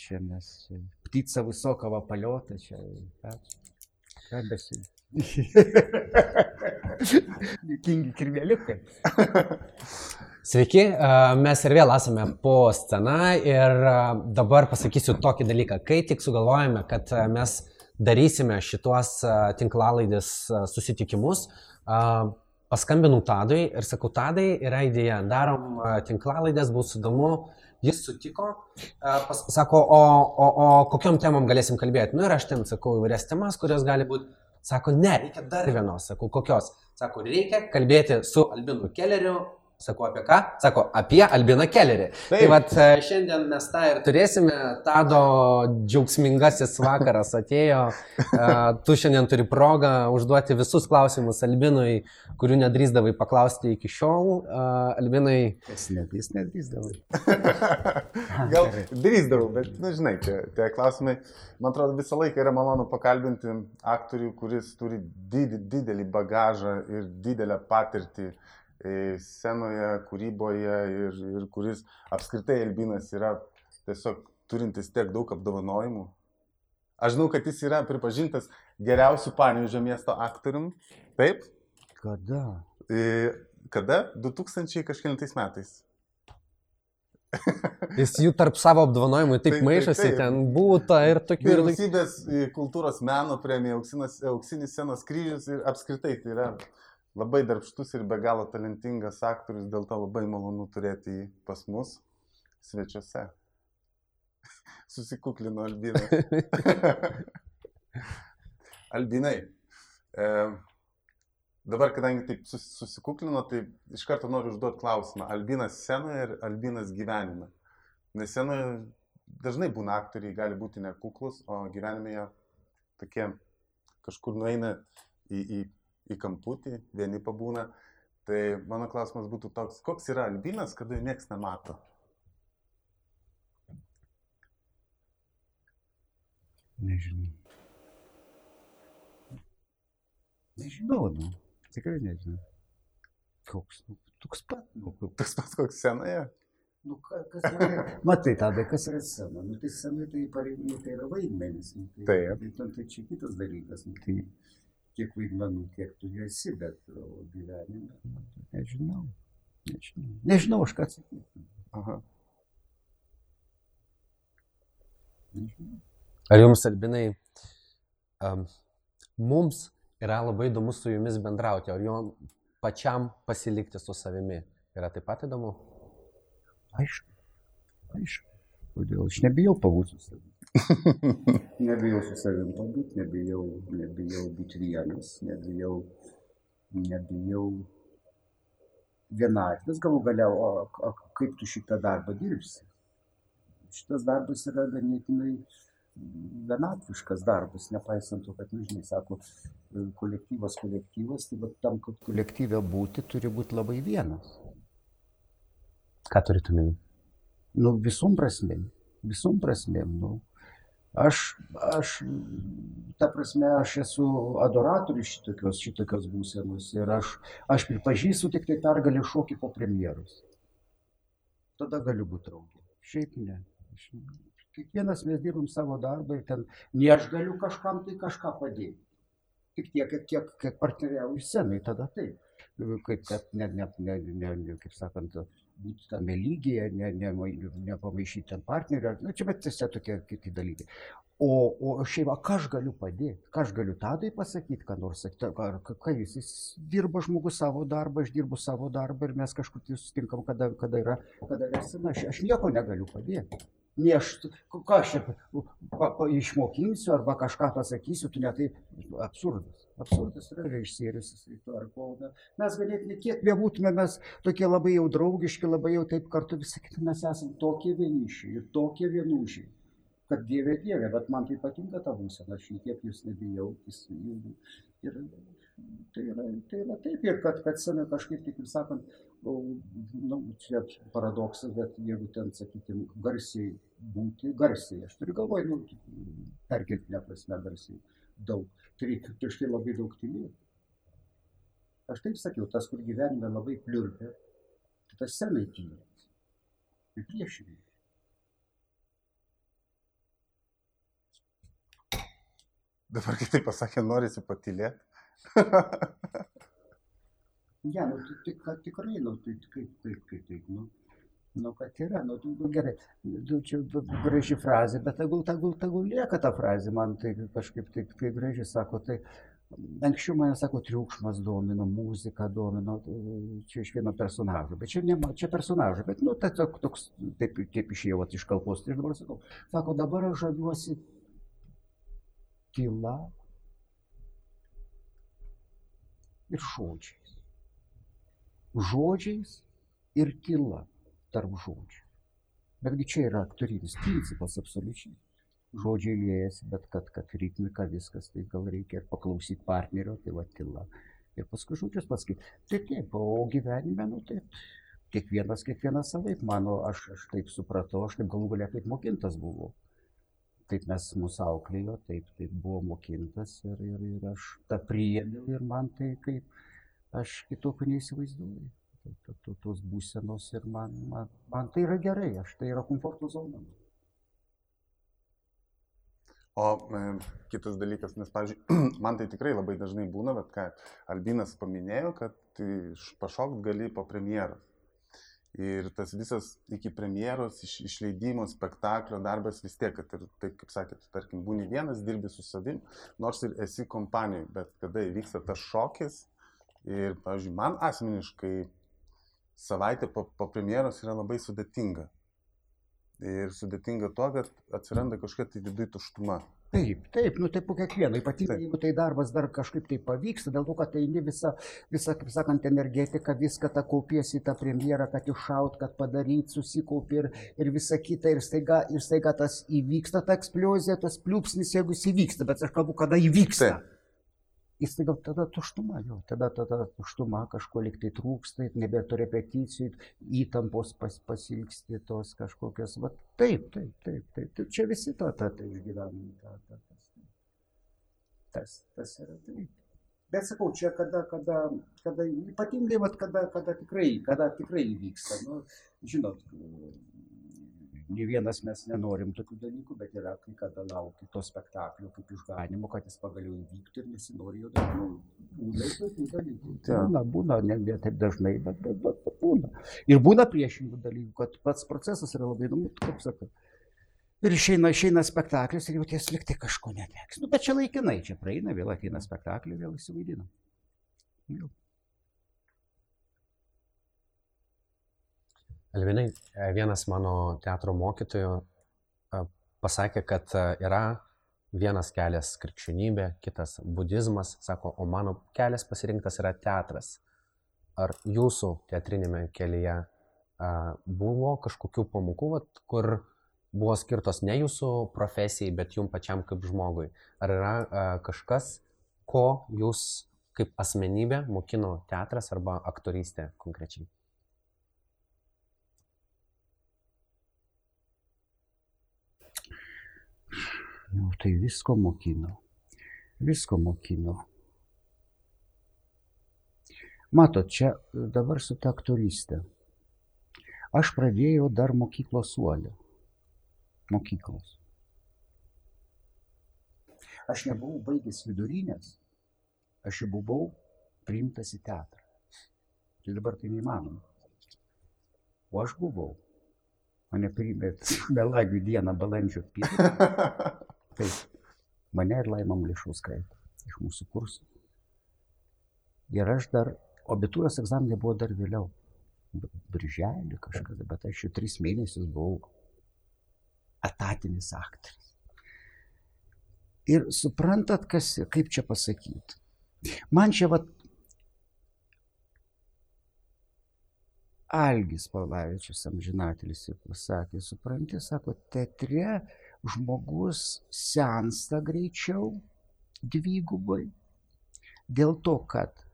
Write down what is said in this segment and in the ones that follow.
čia mes, ptica visokava paliota, čia, ką, ką besi. Kingi kirmėliukai. Sveiki, mes ir vėl esame po scena ir dabar pasakysiu tokį dalyką. Kai tik sugalvojame, kad mes darysime šituos tinklalaidės susitikimus, paskambinau Tadui ir sakau, Tadai yra idėja, darom tinklalaidės, bus įdomu. Jis sutiko, pas, sako, o, o, o kokiam temam galėsim kalbėti. Nu ir aš ten sakau įvairias temas, kurios gali būti Sako, ne, reikia dar vienos. Sakau, kokios? Sako, reikia kalbėti su Albinu Kelleriu. Sakau, apie ką? Sako, apie Albiną Kellerį. Taip. Tai vad e, šiandien mes tą ir turėsime. Tado džiaugsmingasis vakaras atėjo. E, tu šiandien turi progą užduoti visus klausimus Albinui, kurių nedrįzdavai paklausti iki šiol. E, Albinai. Jis nedrįs, nedrįzdavai. Gal drįzdavau, bet, na, nu, žinai, tie, tie klausimai, man atrodo, visą laiką yra malonu pakalbinti aktorių, kuris turi didį, didelį bagažą ir didelę patirtį scenoje, kūryboje ir, ir kuris apskritai Elbinas yra tiesiog turintis tiek daug apdovanojimų. Aš žinau, kad jis yra pripažintas geriausių Panevežio miesto aktorium. Taip? Kada? Kada? 2000 kažkėlintais metais. Jis jų tarp savo apdovanojimų taip, taip maišosi, taip, taip. ten būtų ir tokių. Vyriausybės kultūros meno premija, auksinas, auksinis senos kryžius ir apskritai tai yra labai darbštus ir be galo talentingas aktorius, dėl to labai malonu turėti jį pas mus svečiuose. Susikuklino Albinai. Albinai, e, dabar kadangi taip sus, susikuklino, tai iš karto noriu užduoti klausimą. Albinas scenoje ir Albinas gyvenime. Nes scenoje dažnai būna aktoriai, gali būti nekuklus, o gyvenime jie tokie kažkur nueina į, į į kamputį, vieni pabūna. Tai mano klausimas būtų toks, koks yra albinas, kada jo niekas nemato? Nežinau. Nežinau, nu. Tikrai nežinau. Koks, nu, toks pat, nu, toks pat koks scenoje. Nu, kas yra, matai, tada kas yra scena. Nu, tai scena tai, pareigūnai, tai yra vaidmenis. Nu, tai, Taip. Tai, tai, tai čia kitas dalykas. Nu, tai, kiek vaidmenų, kiek tu esi, bet gyvenime, nežinau. Nežinau, nežinau aš ką atsakyti. Aha. Nežinau. Ar jums, Albinai, um, mums yra labai įdomu su jumis bendrauti, ar jom pačiam pasilikti su savimi yra taip pat įdomu? Aišku, aišku. Kodėl aš nebijau pabūti su savimi. nebijau su savim pabūti, nebijau, nebijau būti vienas, nebijau, nebijau vienatvės galų galiau, o, o kaip tu šitą darbą dirbsi. Šitas darbas yra ganėtinai vienatviškas darbas, nepaisant to, kad, nežinai, sako, kolektyvas kolektyvas, tai bet tam, kad kolektyvė būti, turi būti labai vienas. Ką turite minėti? Nu, visom prasmėm, visom prasmėm, nu, Aš, aš, ta prasme, aš esu adoratorius šitokios, šitokios būsenos ir aš, aš pripažįstu tik tai pergalį šokį po premjeros. Tada galiu būti draugė. Šiaip ne. Aš, kiekvienas mes dirbam savo darbą ir ten, ne aš galiu kažkam tai kažką padėti. Tik tiek, kiek, kiek partneriauju scenai, tada taip. Kaip, ne, ne, ne, ne, ne, kaip sakant, būti tame lygyje, ne, ne, nepamaišyti ten partnerio, nu, čia bet tiesiog tokie kiti dalykai. O, o šiaip, ką aš galiu padėti, ką aš galiu tadai pasakyti, ką nors sakyti, ką, ką jis, jis dirba žmogus savo darbą, aš dirbu savo darbą ir mes kažkur tai susitinkam, kada, kada yra, kada yra scena, aš, aš nieko negaliu padėti. Aš, ką aš čia pa, pa, išmokinsiu arba kažką pasakysiu, tu netai absurdas. Absurdas yra režisierius, ar kauną. Mes ganėtinai, kiek bebūtume, mes tokie labai jau draugiški, labai jau taip kartu visą kitą, mes esame tokie vieniši ir tokie vienužiai, kad Dieve Dieve, bet man tai patinka ta būsena, aš niekiek jūs nebijau. Ir tai yra, tai yra taip ir kad, kad save kažkaip, kaip ir sakant, nu, čia paradoksas, bet jeigu ten, sakykime, garsiai būti, garsiai, aš turiu galvoj, nu, perkeltinę prasme garsiai, daug, tai reikia prieš tai labai daug tylėti. Aš taip sakiau, tas, kur gyvenime labai pliurpia, tai tas senai tylė. Ir priešingai. Dabar, kai tai pasakė, norisi patilėti ne, nu, tai, tai, kad tikrai, nu, tai kaip, kaip, kaip, taip, nu. Nu, kad yra, nu, nu gerai, nu, čia graži frazė, bet tegul, tegul, tegul lieka ta frazė, man tai kažkaip taip, kaip gražiai sako, tai anksčiau mane sako, triukšmas domino, muzika domino, čia iš vieno personažo, bet čia ne čia personažo, bet, nu, tiesiog toks, taip, taip išėjau iš kalbos, tai dabar sakau, sako, dabar aš žaviuosi tyla ir žodžiais. Žodžiais ir tyla tarp žodžių. Betgi čia yra aktorinis principas absoliučiai. Žodžiai liejasi, bet kad, kad ritmika viskas, tai gal reikia ir paklausyti partnerio, tai va tyla. Ir paskui žodžius pasakyti. Tai taip, o gyvenime, nu taip, kiekvienas, kiekvienas savaip, mano, aš, aš taip supratau, aš taip galų galia kaip mokintas buvau. Taip mes mūsų auklėjo, taip, taip buvo mokintas ir, ir, ir aš tą priėmiau ir man tai kaip, aš kitokio neįsivaizduoju to, to, tos būsenos ir man, man, man tai yra gerai, aš tai yra komforto zona. O e, kitas dalykas, nes, pavyzdžiui, man tai tikrai labai dažnai būna, bet ką Albinas paminėjo, kad tai pašokt gali po premjeros. Ir tas visas iki premjeros, iš, išleidimo, spektaklio darbas vis tiek, kad ir taip, kaip sakėt, tarkim, būni vienas, dirbi su savim, nors ir esi kompanijoje, bet kada įvyksta tas šokis ir, pavyzdžiui, man asmeniškai savaitė po, po premjeros yra labai sudėtinga. Ir sudėtinga to, kad atsiranda kažkokia tai viduje tuštuma. Taip, taip, nu tai po kiekvieno, ypatingai jeigu tai darbas dar kažkaip tai pavyksta, dėl to, kad tai ne visa, visa, kaip sakant, energetika, viską tą kaupiesi tą premjerą, kad iššaut, kad padaryt, susikaupi ir, ir visa kita, ir staiga, ir staiga tas įvyksta, ta eksplozija, tas pliūpsnis, jeigu jis įvyksta, bet aš kalbu, kada įvyksta. Taip jis gal tada tuštuma jo, tada tada tuštuma kažko liktai trūksta, nebėra to repeticijų, įtampos pas, pasilgsti tos kažkokios, va taip, taip, taip, taip, taip, čia visi tą tą tai išgyvenam, tą, tą, tas, tas, tas yra taip. Bet sakau, čia kada, kada, kada ypatingai, vat, kada, kada tikrai, kada tikrai įvyksta, nu, žinot, ne vienas mes nenorim tokių dalykų, bet yra kai kada lauki to spektaklio kaip išganimo, kad jis pagaliau įvyktų ir nesinori jo daugiau. Būna ir tokių dalykų. Būna, būna, ne, ne taip dažnai, bet, bet, bet, bet būna. Ir būna priešingų dalykų, kad pats procesas yra labai įdomus, kaip sakai. Ir išeina, išeina spektaklis ir jau ties liktai kažko neteks. Nu, bet čia laikinai, čia praeina, vėl ateina spektaklį, vėl įsivaidina. Jau. Alvinai, e, vienas mano teatro mokytojų e, pasakė, kad e, yra vienas kelias krikščionybė, kitas budizmas, sako, o mano kelias pasirinktas yra teatras. Ar jūsų teatrinėme kelyje buvo kažkokių pamokų, vat, kur buvo skirtos ne jūsų profesijai, bet jum pačiam kaip žmogui? Ar yra kažkas, ko jūs kaip asmenybė mokino teatras arba aktorystė konkrečiai? nu, tai visko mokino. Visko mokino. Matot, čia e, dabar su ta aktoristė. Aš pradėjau dar mokyklos suolį. Mokyklos. Aš nebuvau baigęs vidurinės, aš jau buvau priimtas į teatrą. Tai dabar tai neįmanoma. O aš buvau. Mane priimė melagių dieną balandžio 1. tai mane ir Laimam Lišauskaitę iš mūsų kursų. Ir aš dar, abitūros egzaminai buvo dar vėliau, birželį kažkada, bet aš jau tris mėnesius buvau atatinis aktorius. Ir suprantat, kas, kaip čia pasakyti. Man čia vat Algis Palavičius, amžinatelis, ir pasakė, supranti, sako, teatre žmogus sensta greičiau dvigubai. Dėl to, kad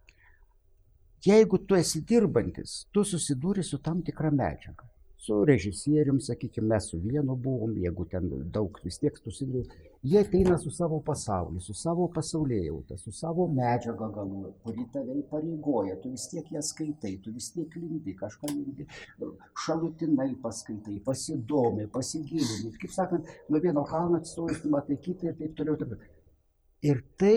jeigu tu esi dirbantis, tu susidūri su tam tikra medžiaga su režisierium, sakykime, mes su vienu buvom, jeigu ten daug vis tiek susidūrė, jie ateina su savo pasauliu, su savo pasaulėjauta, su savo medžiaga galų, kuri tave įpareigoja, tu vis tiek ją skaitai, tu vis tiek lindi, kažką lindi, šalutinai paskaitai, pasidomi, pasigilini, kaip sakant, nuo vieno kalno atstojus, matai kitą ir taip toliau. Taip. Ir tai,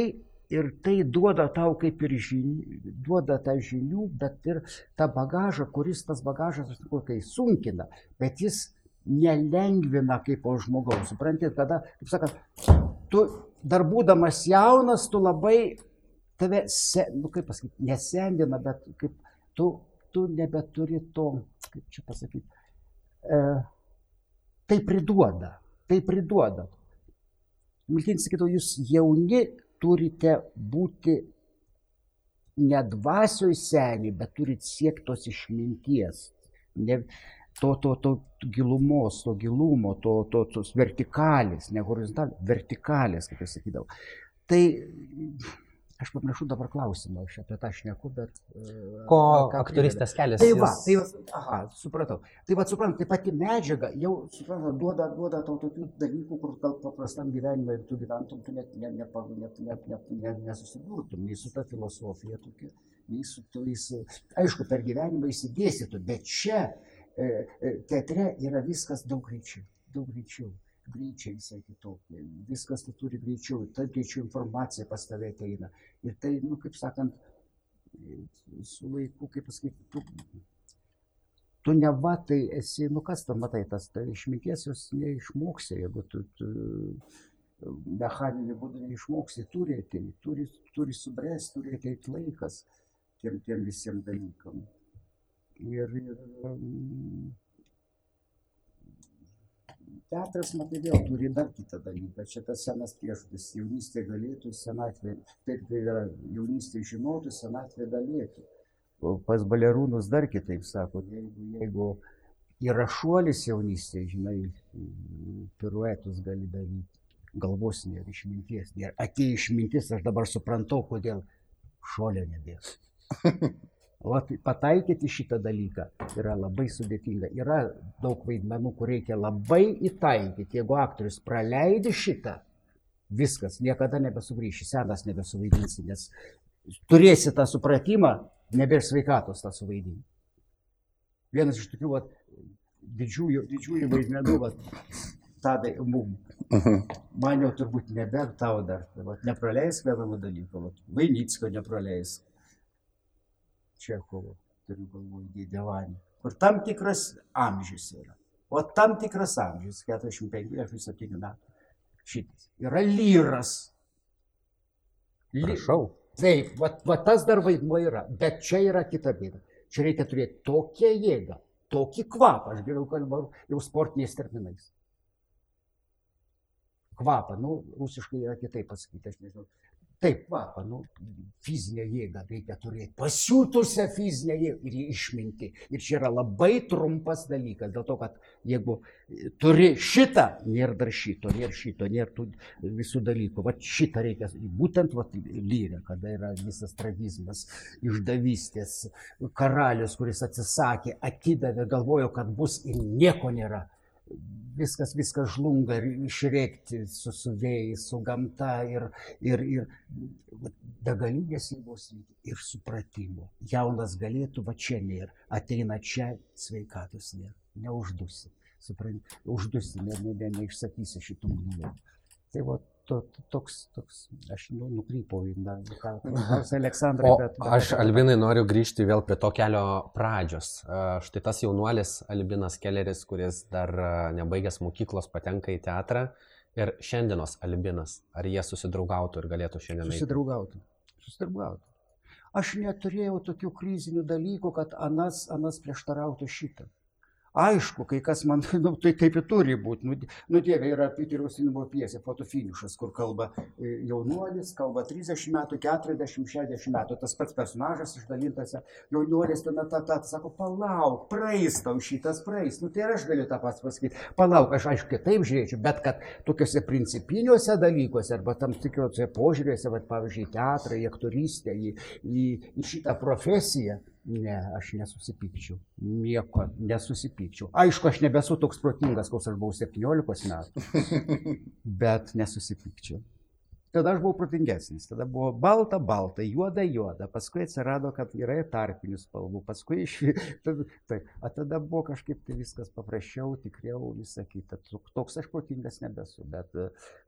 ir tai duoda tau kaip ir žinių, duoda tą žinių, bet ir tą bagažą, kuris tas bagažas, aš sakau, kai sunkina, bet jis nelengvina kaip po žmogaus. Suprantate, kada, kaip sakant, tu dar būdamas jaunas, tu labai tave, se, nu kaip pasakyti, nesendina, bet kaip tu, tu nebeturi to, kaip čia pasakyti, e, tai priduoda, tai priduoda. Miltinis sakydavo, jūs jauni turite būti ne dvasioj seniai, bet turit siekti tos išminties. Ne, to, to, to gilumos, to gilumo, to, to, tos vertikalės, ne horizontalės, vertikalės, kaip aš sakydavau. Tai Aš paprašau dabar klausimą, aš apie tą šneku, bet... E, Ko aktoristės kelias? Tai va, tai va, aha, supratau. Tai va, suprantu, tai pati medžiaga jau, suprantu, duoda, duoda tau tokių dalykų, kur gal paprastam gyvenimui, jeigu tu gyventum, tu net, net, net, net, net, net, net nesusidurtum, nei su ta filosofija tokia, nei su tais, aišku, per gyvenimą įsidėstytų, bet čia e, e, teatre yra viskas daug greičiau, daug greičiau greičiai visai kitokie. Viskas tu turi greičiau, taip greičiau informacija pas tave ateina. Ir tai, nu, kaip sakant, su laiku, kaip pasakyti, tu, tu ne va tai esi, nu kas tam matai, tas tai išminties jos neišmoksi, jeigu tu, tu mechaninį būdą neišmoksi, turi ateiti, turi, turi subręsti, turi ateiti laikas tiem, tiem visiems dalykam. Ir, ir Teatras, matai, vėl turi dar kitą dalyką. Čia tas senas priešas. Jaunystė galėtų, senatvė, taip tai yra, jaunystė žinotų, senatvė galėtų. O pas balerūnus dar kitaip sako, jeigu, jeigu yra šuolis jaunystė, žinai, piruetus gali daryti, galvos nėra išminties. Atėjo išmintis, aš dabar suprantu, kodėl šuolio nebėra. O pataikyti šitą dalyką yra labai sudėtinga. Yra daug vaidmenų, kur reikia labai įtaikyti. Jeigu aktorius praleidi šitą, viskas, niekada nebesugrįši, senas nebesuvaidinsi, nes turėsi tą supratimą, nebėr sveikatos tą suvaidinti. Vienas iš tokių vat, didžiųjų, didžiųjų vaidmenų, vat, tadai mum. Man jau turbūt nebėr tau dar, vat, nepraleis vieną dalyką, Vainicko nepraleis. Čechovo, turiu galvoje Dėdevanį, kur tam tikras amžius yra. O tam tikras amžius, 45-47 metų, šitas, yra lyras. Ly... Prašau. Taip, va, va tas dar vaidmuo yra, bet čia yra kita bėda. Čia reikia turėti tokią jėgą, tokį kvapą, aš geriau kalbu jau sportiniais terminais. Kvapą, nu, rusiškai yra kitaip pasakyti, aš nežinau. Taip, va, nu, fizinę jėgą reikia turėti, pasiūtusią fizinę jėgą ir išminti. Ir čia yra labai trumpas dalykas, dėl to, kad jeigu turi šitą, nėra dar šito, nėra šito, nėra tų visų dalykų. Va šitą reikia, būtent va, lyrė, kada yra visas tragizmas, išdavystės, karalius, kuris atsisakė, atidavė, galvojo, kad bus ir nieko nėra viskas, viskas žlunga ir išrėkti su, su vėjais, su gamta ir, ir, ir begalinės jėgos ir supratimo. Jaunas galėtų, va čia nėra, ateina čia, sveikatos nėra, neuždusi. Supranti, uždusi, ne, ne, ne, neišsakysi šitų gnių. Tai va, to, toks, toks, aš nu, nukrypau į Aleksandrą. Bet, bet, aš, Albinai, noriu grįžti vėl prie to kelio pradžios. Štai tas jaunuolis Albinas Kelleris, kuris dar nebaigęs mokyklos patenka į teatrą. Ir šiandienos Albinas, ar jie susidraugautų ir galėtų šiandien... Susidraugautų. Susidraugautų. Aš neturėjau tokių krizinių dalykų, kad anas, anas prieštarautų šitą. Aišku, kai kas man, nu, tai taip ir turi būti. Nu, nu dieve, yra Piterio Sinimo piesė, fotofinišas, kur kalba e, jaunuolis, kalba 30 metų, 40, 60 metų, tas pats personažas išdalintas, jaunuolis ten, ta, ta, sako, palauk, praeis tau šitas praeis. Nu tai ir aš galiu tą pats pasakyti, palauk, aš aišku kitaip žiūrėčiau, bet kad tokiuose principiniuose dalykuose arba tam tikiuose požiūrėse, va, pavyzdžiui, teatrą, į aktorystę, į, į, į šitą profesiją, Ne, aš nesusipykčiau. Nieko nesusipykčiau. Aišku, aš nebesu toks protingas, koks aš buvau 17 metų. Bet nesusipykčiau. Tada aš buvau protingesnis. Tada buvo balta, balta, juoda, juoda. Paskui atsirado, kad yra tarpinių spalvų. Paskui iš... Tai, o tada buvo kažkaip tai viskas paprasčiau, tikriau, visą kitą. Toks aš protingas nebesu. Bet,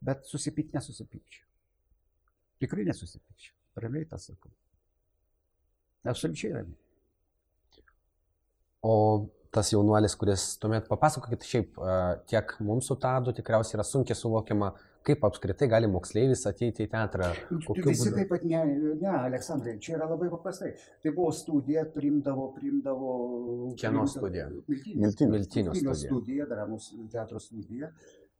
bet susipykti nesusipykčiau. Tikrai nesusipykčiau. Ramiai tą sakau. Absoliučiai ramiai. O tas jaunuolis, kuris tuomet papasakokit, šiaip tiek mums su Tadu tikriausiai yra sunkiai suvokiama, kaip apskritai gali moksleivis ateiti į teatrą. Visi būdu? taip pat, ne, ne, Aleksandrai, čia yra labai paprastai. Tai buvo studija, primdavo, primdavo. Kieno studija? Miltinio. Miltinio studija. studija, dramos teatro studija.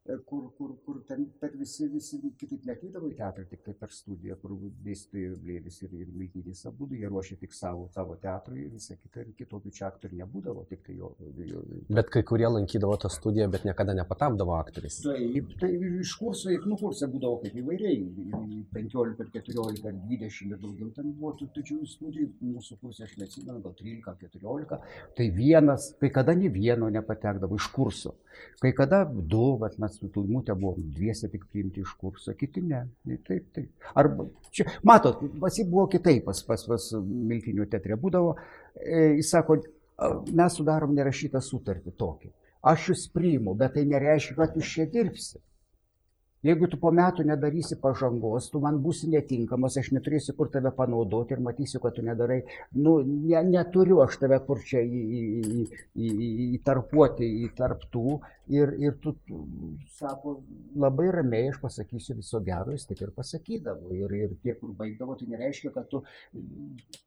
E, kur, kur, kur ten, bet visi, visi kitaip neteidavo į teatrą, tik tai per studiją, kur dėstytojai Blėvis ir, ir Miltinys abu, jie ruošė tik savo, savo teatrui ir visą kitą, ir kitokių čia aktorių nebūdavo, tik tai jo, jo. Bet kai kurie lankydavo tą studiją, bet niekada nepatapdavo aktoriais. Taip, tai iš kurso, nu kursai būdavo kaip įvairiai, 15 ar 14 ar 20 ir daugiau ten buvo tų didžiųjų studijų, mūsų kursai, aš neatsimenu, gal 13 ar 14, tai vienas, kai kada ne vieno nepatekdavo iš kurso, kai kada du, bet mes mes su Tulmute buvom dviese tik priimti iš kurso, kiti ne. Taip, taip. Arba, čia, matot, pas jį buvo kitaip, pas, pas, pas Miltinių teatre būdavo, e, jis sako, mes sudarom nerašytą sutartį tokį. Aš jūs priimu, bet tai nereiškia, kad jūs čia dirbsite. Jeigu tu po metų nedarysi pažangos, tu man būsi netinkamas, aš neturėsiu kur tave panaudoti ir matysiu, kad tu nedarai. Nu, ne, neturiu aš tave kur čia įtarpuoti į, į, į, į tarptų. Ir, ir tu, sako, labai ramiai aš pasakysiu viso gero, jis taip ir pasakydavo. Ir, ir tie, kur baigdavo, tai nereiškia, kad tu,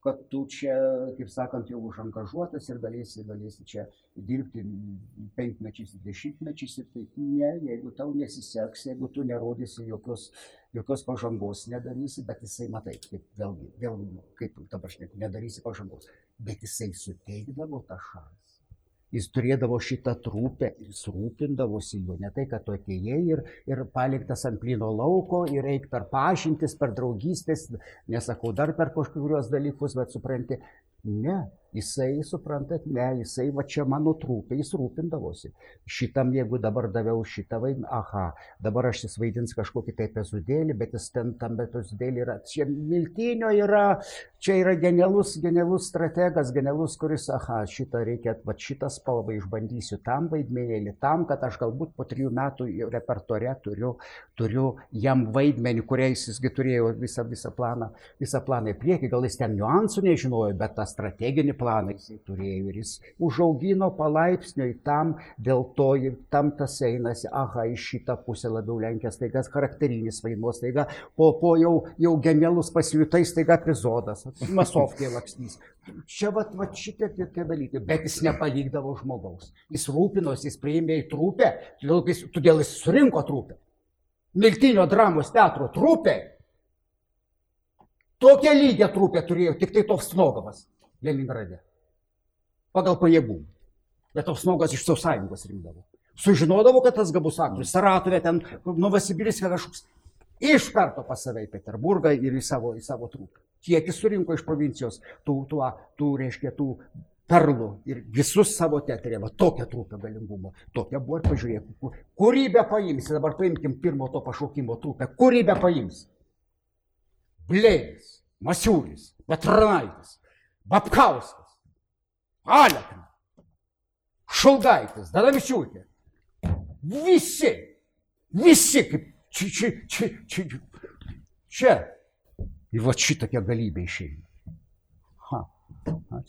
kad tu čia, kaip sakant, jau užangažuotas ir galėsi, galėsi čia dirbti penkmečiais, dešimtmečiais. Ir taip, ne, jeigu tau nesiseks, jeigu tu nerodysi jokios, jokios pažangos, nedarysi, bet jisai, matai, kaip vėlgi, vėlgi kaip dabar aš nedarysi pažangos, bet jisai suteikdavo tą šansą. Jis turėdavo šitą trūpę jis rūpindavosi juo. Ne tai, kad tu atėjai ir, ir paliktas ant plyno lauko ir eik per pažintis, per draugystės, nesakau dar per kažkurios dalykus, bet supranti, ne, Jisai, suprantat, ne, jisai va čia mano trūpė, jis rūpindavosi. Šitam, jeigu dabar daviau šitą vaidmenį, aha, dabar aš jis vaidins kažkokį tai epizodėlį, bet jis ten tam epizodėlį yra, čia miltinio yra, čia yra genialus, genialus strategas, genialus, kuris, aha, šitą reikia, va šitą spalvą išbandysiu tam vaidmenėlį, tam, kad aš galbūt po trijų metų repertore turiu, turiu jam vaidmenį, kuriais jisgi turėjo visą, visą planą, visą planą į priekį, gal jis ten niuansų nežinojo, bet tą strateginį planą planą jisai turėjo ir jis užaugino palaipsniui tam, dėl to tam tas einasi, aha, į šitą pusę labiau lenkęs, taiga charakterinis vaidmuo, taiga po, po jau, jau genialus pasijutai, taiga epizodas, masovkė lakstys. Čia va, va šitie tie, dalykai, bet jis nepalikdavo žmogaus. Jis rūpinosi, jis priėmė į trupę, todėl jis, todėl jis surinko trupę. Miltinio dramos teatro trupė. Tokią lygę trupę turėjo tik tai toks snogamas. Leningrade. Pagal pajėgumą. Bet toks smogas iš Sausąjungos rinkdavo. Sužinodavo, kad tas gabus aktorius, Saratovė ten, Novasibilis kažkoks. Iš karto pas save į Peterburgą ir į savo, į savo trūką. Kiek jis surinko iš provincijos tų, tų, tų reiškia, tų perlų ir visus savo teatrė, va tokia trūka galingumo, tokia buvo ir pažiūrėk, kur, kurį be paimsi, dabar paimkim pirmo to pašaukimo trūką, kurį be paimsi. Blėvis, Masiūris, Petranaitis, Babkauskas, Alekna, Šulgaitis, Dadavičiūtė. Visi, visi kaip čia, čia, čia, čia, čia. Ir va šitokia galybė išeina. Ha,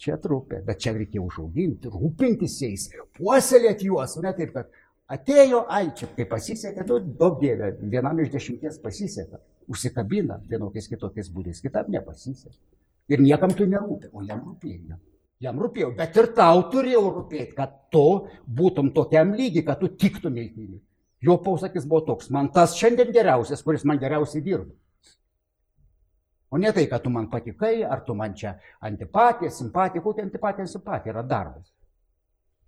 čia trupė, bet čia reikia užauginti, rūpintis jais, puoselėti juos, ne taip, kad atėjo, ai, čia kaip pasisekė, tu daug dievė, vienam iš dešimties pasisekė, užsikabina vienokiais kitokiais būdais, kitam nepasisekė. Ir niekam tu nerūpi, o jam rūpėjo. Jam rūpėjo, bet ir tau turėjo rūpėti, kad tu būtum tokiam lygiai, kad tu tiktumai į jį. Jo pausakis buvo toks, man tas šiandien geriausias, kuris man geriausiai dirba. O ne tai, kad tu man patikai, ar tu man čia antipatija, simpatija, kokia antipatija, simpatija yra darbas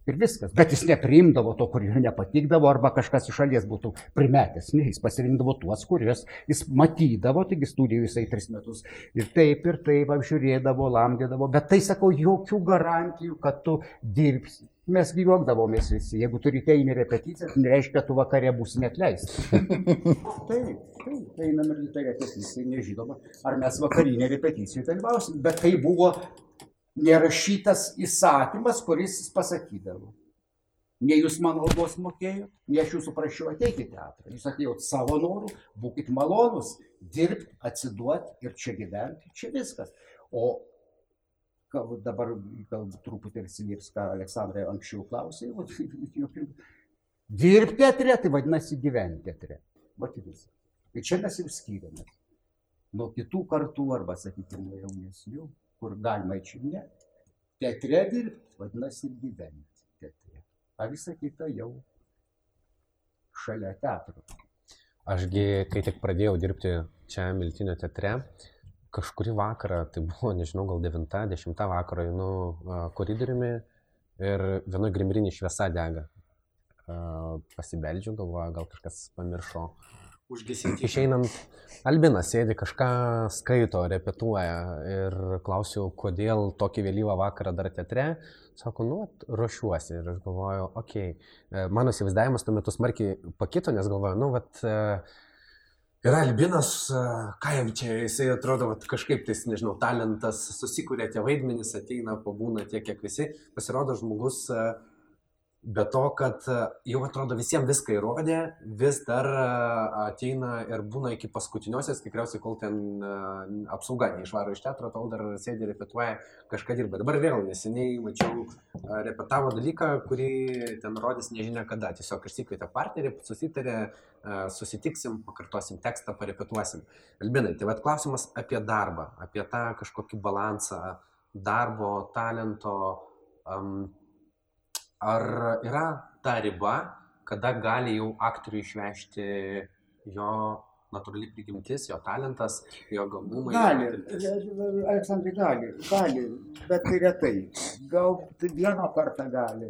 ir viskas. Bet jis nepriimdavo to, kur jo nepatikdavo, arba kažkas iš šalies būtų primetęs. Ne, jis pasirinkdavo tuos, kuriuos jis matydavo, taigi studijų jisai tris metus ir taip ir taip apžiūrėdavo, lamdėdavo, bet tai sakau, jokių garantijų, kad tu dirbsi. Mes juokdavomės visi, jeigu turite eini repeticiją, tai nereiškia, kad tu vakarė būsi netleistas. taip, taip, einam ir ryte repeticijai, nežinoma, ar mes vakarinė repeticijai dalyvausim, bet tai buvo nerašytas įsakymas, kuris pasakydavo. Ne jūs man algos mokėjot, ne aš jūsų prašiau ateiti į teatrą. Jūs atėjot savo norų, būkite malonus dirbti, atsiduoti ir čia gyventi, čia viskas. O dabar galbūt truputį ir atsilieps, ką Aleksandrai anksčiau klausė, dirbti teatre, tai vadinasi gyventi teatre. Vat ir. Ir čia mes jau skiriamės. Nuo kitų kartų arba, sakykime, jaunesnių, kur galima ne. Teatre dirbti, vadinasi, ir gyventi teatre. O visa kita jau šalia teatro. Ašgi, kai tik pradėjau dirbti čia Miltinio teatre, kažkurį vakarą, tai buvo, nežinau, gal 9-10 vakaro, einu koridoriumi ir vienoje grimrinė šviesa dega. Pasibeldžiu, galvoju, gal kažkas pamiršo užgesinti. Išeinant, Albinas sėdi kažką skaito, repetuoja ir klausiu, kodėl tokį vėlyvą vakarą dar teatre. Sako, nu, ruošiuosi ir aš galvoju, okei, okay. mano įsivaizdavimas tuo metu smarkiai pakito, nes galvoju, nu, vat, yra Albinas, ką jam čia, jisai atrodo, vat, kažkaip tais, nežinau, talentas, susikūrė tie vaidmenys, ateina, pabūna tiek, kiek visi, pasirodo žmogus Be to, kad e, jau atrodo visiems viską įrodė, vis dar e, ateina ir būna iki paskutiniosios, tikriausiai, kol ten e, apsauga neišvaro iš teatro, tol dar sėdi repetuoja, kažką dirba. Dabar vėl neseniai mačiau repetavo dalyką, kurį ten rodys nežinia kada. Tiesiog išsikvietė partnerį, susitarė, susitiksim, pakartosim tekstą, parepetuosim. Albinai, tai vad klausimas apie darbą, apie tą kažkokį balansą darbo, talento. Um, ar yra ta riba, kada gali jau aktoriui išvežti jo natūrali prigimtis, jo talentas, jo gabumai. Gali, Aleksandrai gali, gali, bet tai retai. Gal vieną kartą gali.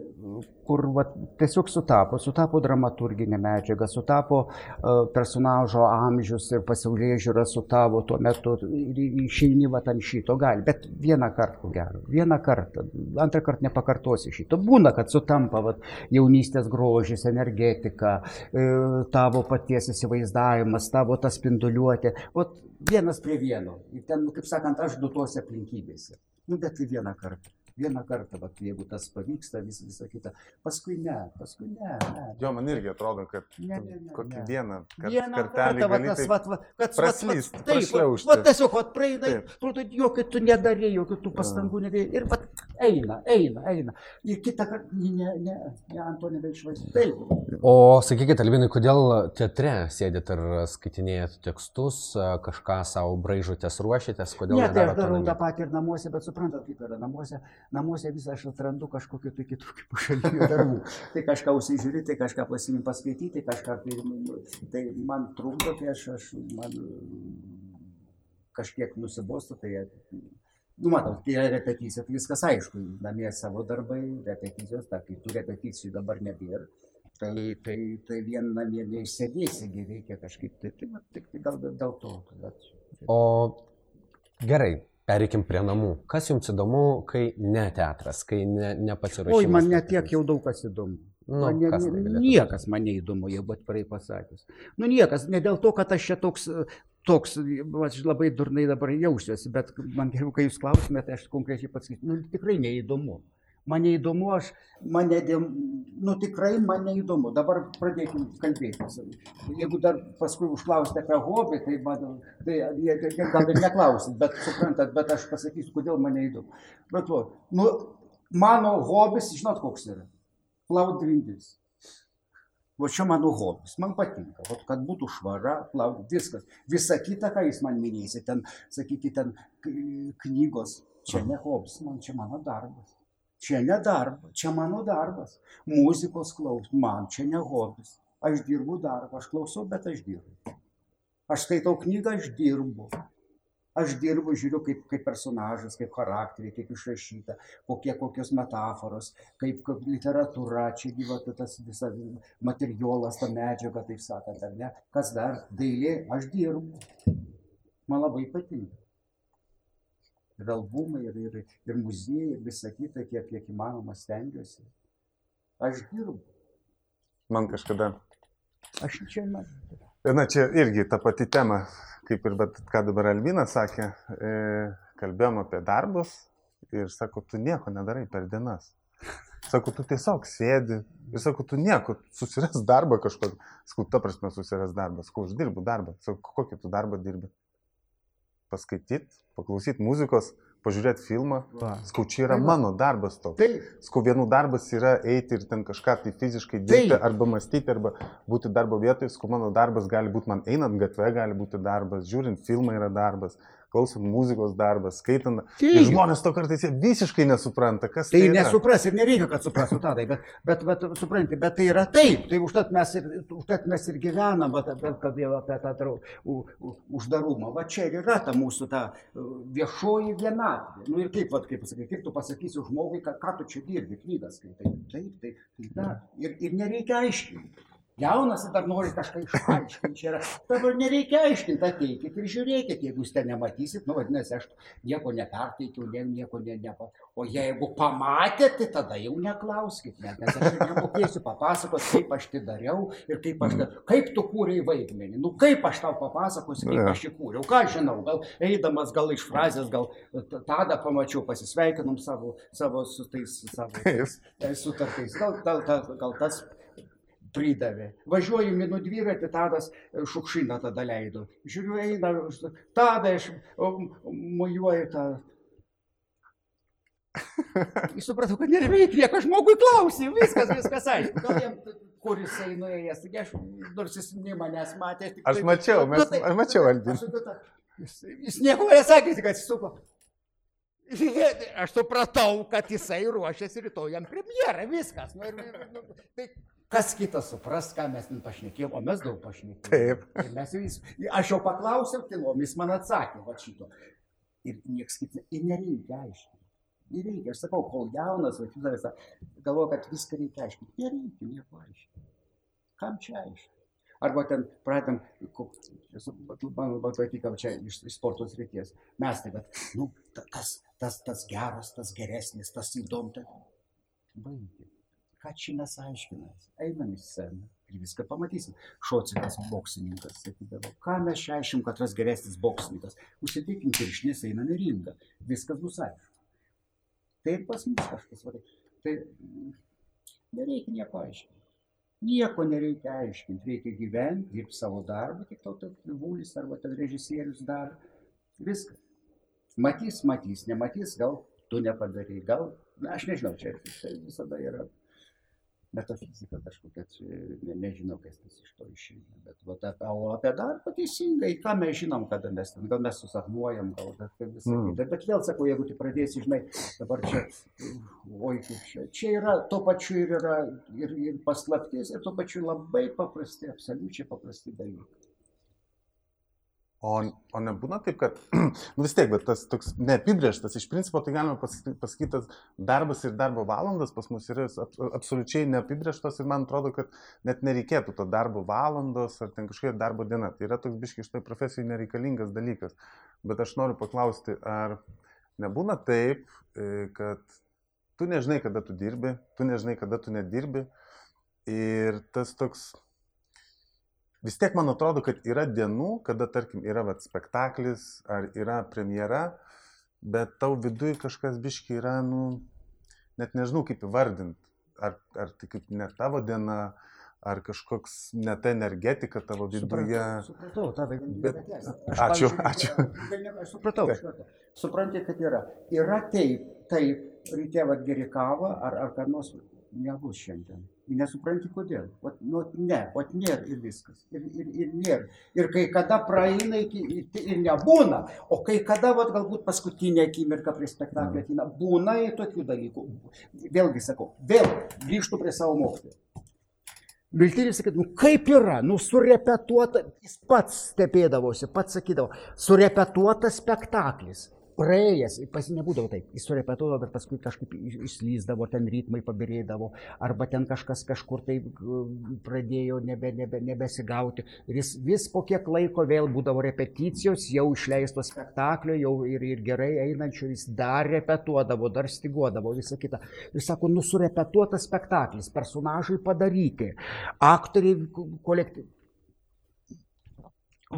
Kur va, tiesiog sutapo, sutapo dramaturginė medžiaga, sutapo uh, personažo amžius ir pasaulyje žiūra sutapo tuo metu ir išeini va ant šito gali, bet vieną kartą ko gero, vieną kartą, antrą kartą nepakartosi šito. Būna, kad sutampa va, jaunystės grožis, energetika, uh, tavo paties įsivaizdavimas, tavo tavo ta spinduliuotė, o vienas prie vieno. Ir ten, kaip sakant, aš du tose aplinkybėse. Nu, bet tai vieną kartą vieną kartą, vat, jeigu tas pavyksta, vis, visą kitą. Paskui ne, paskui ne. ne. Jo, man irgi atrodo, kad ne, ne, ne, kokį ne. vieną, kad vieną kartą, va, tas, vat, va, kad praslyst, vat, taip, prašliaužti. va, tiesiog, va, praeina, atrodo, jokio tu nedarė, jokių tų pastangų nedėjai. Ir va, eina, eina, eina. Ir kitą kartą, ne, ne, ne, ant to nebeišvaizduoju. Taip. O sakykit, Albinai, kodėl teatre sėdit ir skaitinėjat tekstus, kažką savo braižutės ruošitės, kodėl Ne, tai aš darau tą patį ir namuose, bet suprantat, kaip yra namuose. Namuose visą aš atrandu kažkokiu tai kitokiu pašaliniu darbų. tai kažką užsižiūri, tai kažką pasimim paskaityti, kažką tai, nu, tai man trukdo, tai aš, aš man kažkiek nusibostu, tai Nu, matot, kai yra repeticija, tai viskas aišku, namie savo darbai, repeticijos, ta, kai tų repeticijų dabar nebėra, tai, tai, tai vien namie neišsėdėsi, reikia kažkaip, tai, tai, tik tai gal dėl to. Bet, O gerai, pereikim prie namų. Kas jums įdomu, kai ne teatras, kai ne, ne pasiruošimas? Oi, man net spektakliui? tiek jau daug kas įdomu. Nu, man ne, kas tai niekas man neįdomu, jau bet praei pasakęs. Nu niekas, ne dėl to, kad aš čia toks, toks, aš labai durnai dabar jausiuosi, bet man geriau, kai jūs klausimėte, aš konkrečiai pasakysiu, nu tikrai neįdomu. Man neįdomu, aš, man nedėm, nu tikrai man neįdomu. Dabar pradėkim kalbėti. Jeigu dar paskui užklausite apie hobį, tai, man, tai gal ir neklausit, bet suprantat, bet aš pasakysiu, kodėl man neįdomu. Bet, va, nu, mano hobis, žinot, koks yra? Plaut grindis. Va čia mano hobis, man patinka, Vat, kad būtų švara, plaut, viskas. Visa kita, ką jūs man minėsite, ten, sakykite, ten knygos, čia ne hobis, man čia mano darbas. Čia ne darbas, čia mano darbas. Muzikos klaus, man čia ne hobis. Aš dirbu darbą, aš klausau, bet aš dirbu. Aš skaitau knygą, aš dirbu. Aš dirbu, žiūriu kaip, kaip personažas, kaip charakteriai, kaip išrašyta, kokie kokios metaforos, kaip, kaip literatūra, čia gyva ta- tas visas materialas, ta medžiaga, taip sakant, ar ne? Kas dar? Dailė, aš dirbu. Man labai patinka. Ir albumai, ir, ir, ir muziejai, ir visa kita, kiek, kiek įmanoma stengiuosi. Aš dirbu. Man kažkada. Aš čia man. Na, čia irgi ta pati tema, kaip ir bet, ką dabar Albinas sakė, e, kalbėjom apie darbus ir sako, tu nieko nedarai per dienas. Sako, tu tiesiog sėdi ir sako, tu nieko, susiras darbą kažkokį. Sakau, ta prasme susiras darbą. Sakau, aš dirbu darbą. Sakau, kokį tu darbą dirbi? Paskaityti, paklausyti muzikos, pažiūrėti filmą. Skau, čia yra mano darbas toks. Taip. Skau, vienų darbas yra eiti ir ten kažką tai fiziškai dirbti, Taip. arba mąstyti, arba būti darbo vietoje. Skau, mano darbas gali būti man einant gatve, gali būti darbas, žiūrint filmą yra darbas, klausant muzikos darbas, skaitant. Ir Taip. žmonės to kartais visiškai nesupranta, kas Tai tai yra. nesupras ir nereikia, kad suprastų tadai, bet, bet, bet supranti, bet tai yra taip, tai užtat mes ir, užtat mes ir gyvenam, kalbėjau apie tą trau- u- u- uždarumą. Va čia ir yra ta mūsų ta viešoji vienatvė. Nu ir kaip, vat, kaip, pasakai, kaip tu pasakysi žmogui, ką, ką tu čia dirbi, knygas skaitai. Taip, taip, tai dar. Ir, ir nereikia aiškinti. Jaunas ir dar nori kažką išaiškinti. Čia yra. Dabar nereikia aiškinti, ateikit ir žiūrėkit, jeigu jūs ten nematysit, nu vadinasi, aš nieko neperteikiau, ne, nieko ne, nepa. O jeigu pamatėt, tai tada jau neklauskit, net, nes aš nemokėsiu papasakoti, kaip aš tai dariau ir kaip aš, da- kaip tu kūrei vaidmenį. Nu kaip aš tau papasakosiu, kaip aš jį kūriau. Ką aš žinau, gal eidamas, gal iš frazės, gal tada pamačiau, pasisveikinom savo, savo su tais savo sutartais. Gal, gal, gal, gal tas pridavė. Važiuoju minu dviratį, tadas e, šukšiną tada leido. Žiūriu, eina, tada aš mojuoju tą. Jis supratau, kad nereikia nieko žmogui klausyti, viskas, viskas aišku. Gal jam, kur jisai nuėjęs, aš, nors jis ne manęs matė. tik Aš mačiau, mes- Nu, tai- aš mačiau, Aldin. Aš supratau, Jis, jis nieko nesakė, tik atsisuko. Aš supratau, kad jisai ruošiasi rytoj jam premjerą, viskas. Nu, ir, ir, nu, tai kas kitas supras, ką mes ten pašnekėjom, o mes daug pašnekėjom. Taip. Ir mes vis, aš jau paklausiau, tylom, jis man atsakė, va šito. Ir nieks kitas, ir nereikia aiškinti. Nereikia, aš sakau, kol jaunas, vaikas, galvoju, kad viską reikia aiškinti. Nereikia nieko aiškinti. Kam čia aiškinti? Arba ten pradėm, man patiko čia iš, iš sporto srities. Mes tai, bet, nu, ta- tas, tas, tas geras, tas geresnis, tas įdomu. Tai... Mes aiškinamės? Einam į sceną ir viską pamatysim. Šocikas boksininkas, sakydavo, ką mes čia aiškim, kad tas geresnis boksininkas. Užsitikim pirštinės, einam į ringą. Viskas bus aišku. Tai ir pas mus kažkas. Va, tai- nereikia nieko aiškinti. Nieko nereikia aiškinti, reikia gyventi, dirbti savo darbą, tik tau tas gyvulis arba tas režisierius daro. Viskas. Matys, matys, nematys, gal tu nepadarai, gal, na, aš nežinau, čia visada yra metafizika kažkokia, ne, nežinau, kas tas iš to išeina, bet va, ta, o apie darbą teisingai, ką mes žinom, kada mes ten, gal mes susapnuojam, gal bet tai visą Mm. kitą, bet vėl sakau, jeigu tu pradėsi, žinai, dabar čia, oi, kaip čia, čia yra, tuo pačiu ir yra ir, ir paslaptis, ir tuo pačiu labai paprasti, absoliučiai paprasti dalykai. O, o nebūna taip, kad, nu vis tiek, bet tas toks neapibrieštas, iš principo tai galima pasakyti, tas darbas ir darbo valandas pas mus yra ab, absoliučiai neapibrieštas ir man atrodo, kad net nereikėtų to darbo valandos ar ten kažkokia darbo diena. Tai yra toks biškai šitoj profesijai nereikalingas dalykas. Bet aš noriu paklausti, ar nebūna taip, e, kad tu nežinai, kada tu dirbi, tu nežinai, kada tu nedirbi ir tas toks vis tiek man atrodo, kad yra dienų, kada, tarkim, yra vat, spektaklis ar yra premjera, bet tau viduje kažkas biški yra, nu, net nežinau kaip įvardinti. Ar, ar tai kaip ne tavo diena, ar kažkoks net energetika tavo viduje. Supratau, tada Bet- Ačiū, ačiū. Aš supratau. Supranti, kad yra. Yra taip, taip, ryte vad geri kavą, ar, ar ką nors nebus šiandien. Nesupranti kodėl. Vat, nu, ne, o nėra ir viskas. Ir, ir, ir nėra. Ir kai kada praeina iki, ir, ir nebūna, o kai kada, vat, galbūt paskutinė akimirka prie spektaklio ateina, būna ir tokių dalykų. Vėlgi sakau, vėl grįžtu prie savo mokytojo. Miltinis sakė, nu kaip yra, nu surepetuota, jis pats stebėdavosi, pats sakydavo, surepetuotas spektaklis. Praėjęs, pas nebūdavo taip, jis surepetuodavo, bet paskui kažkaip iš- išslyzdavo, ten ritmai pabirėdavo, arba ten kažkas kažkur tai pradėjo nebe, nebe, nebesigauti. Ir jis vis po kiek laiko vėl būdavo repeticijos, jau išleisto spektaklio, jau ir, ir gerai einančio, jis dar repetuodavo, dar stiguodavo, visą kitą. Ir sako, nu surepetuotas spektaklis, personažai padaryti, aktoriai kolektyvai.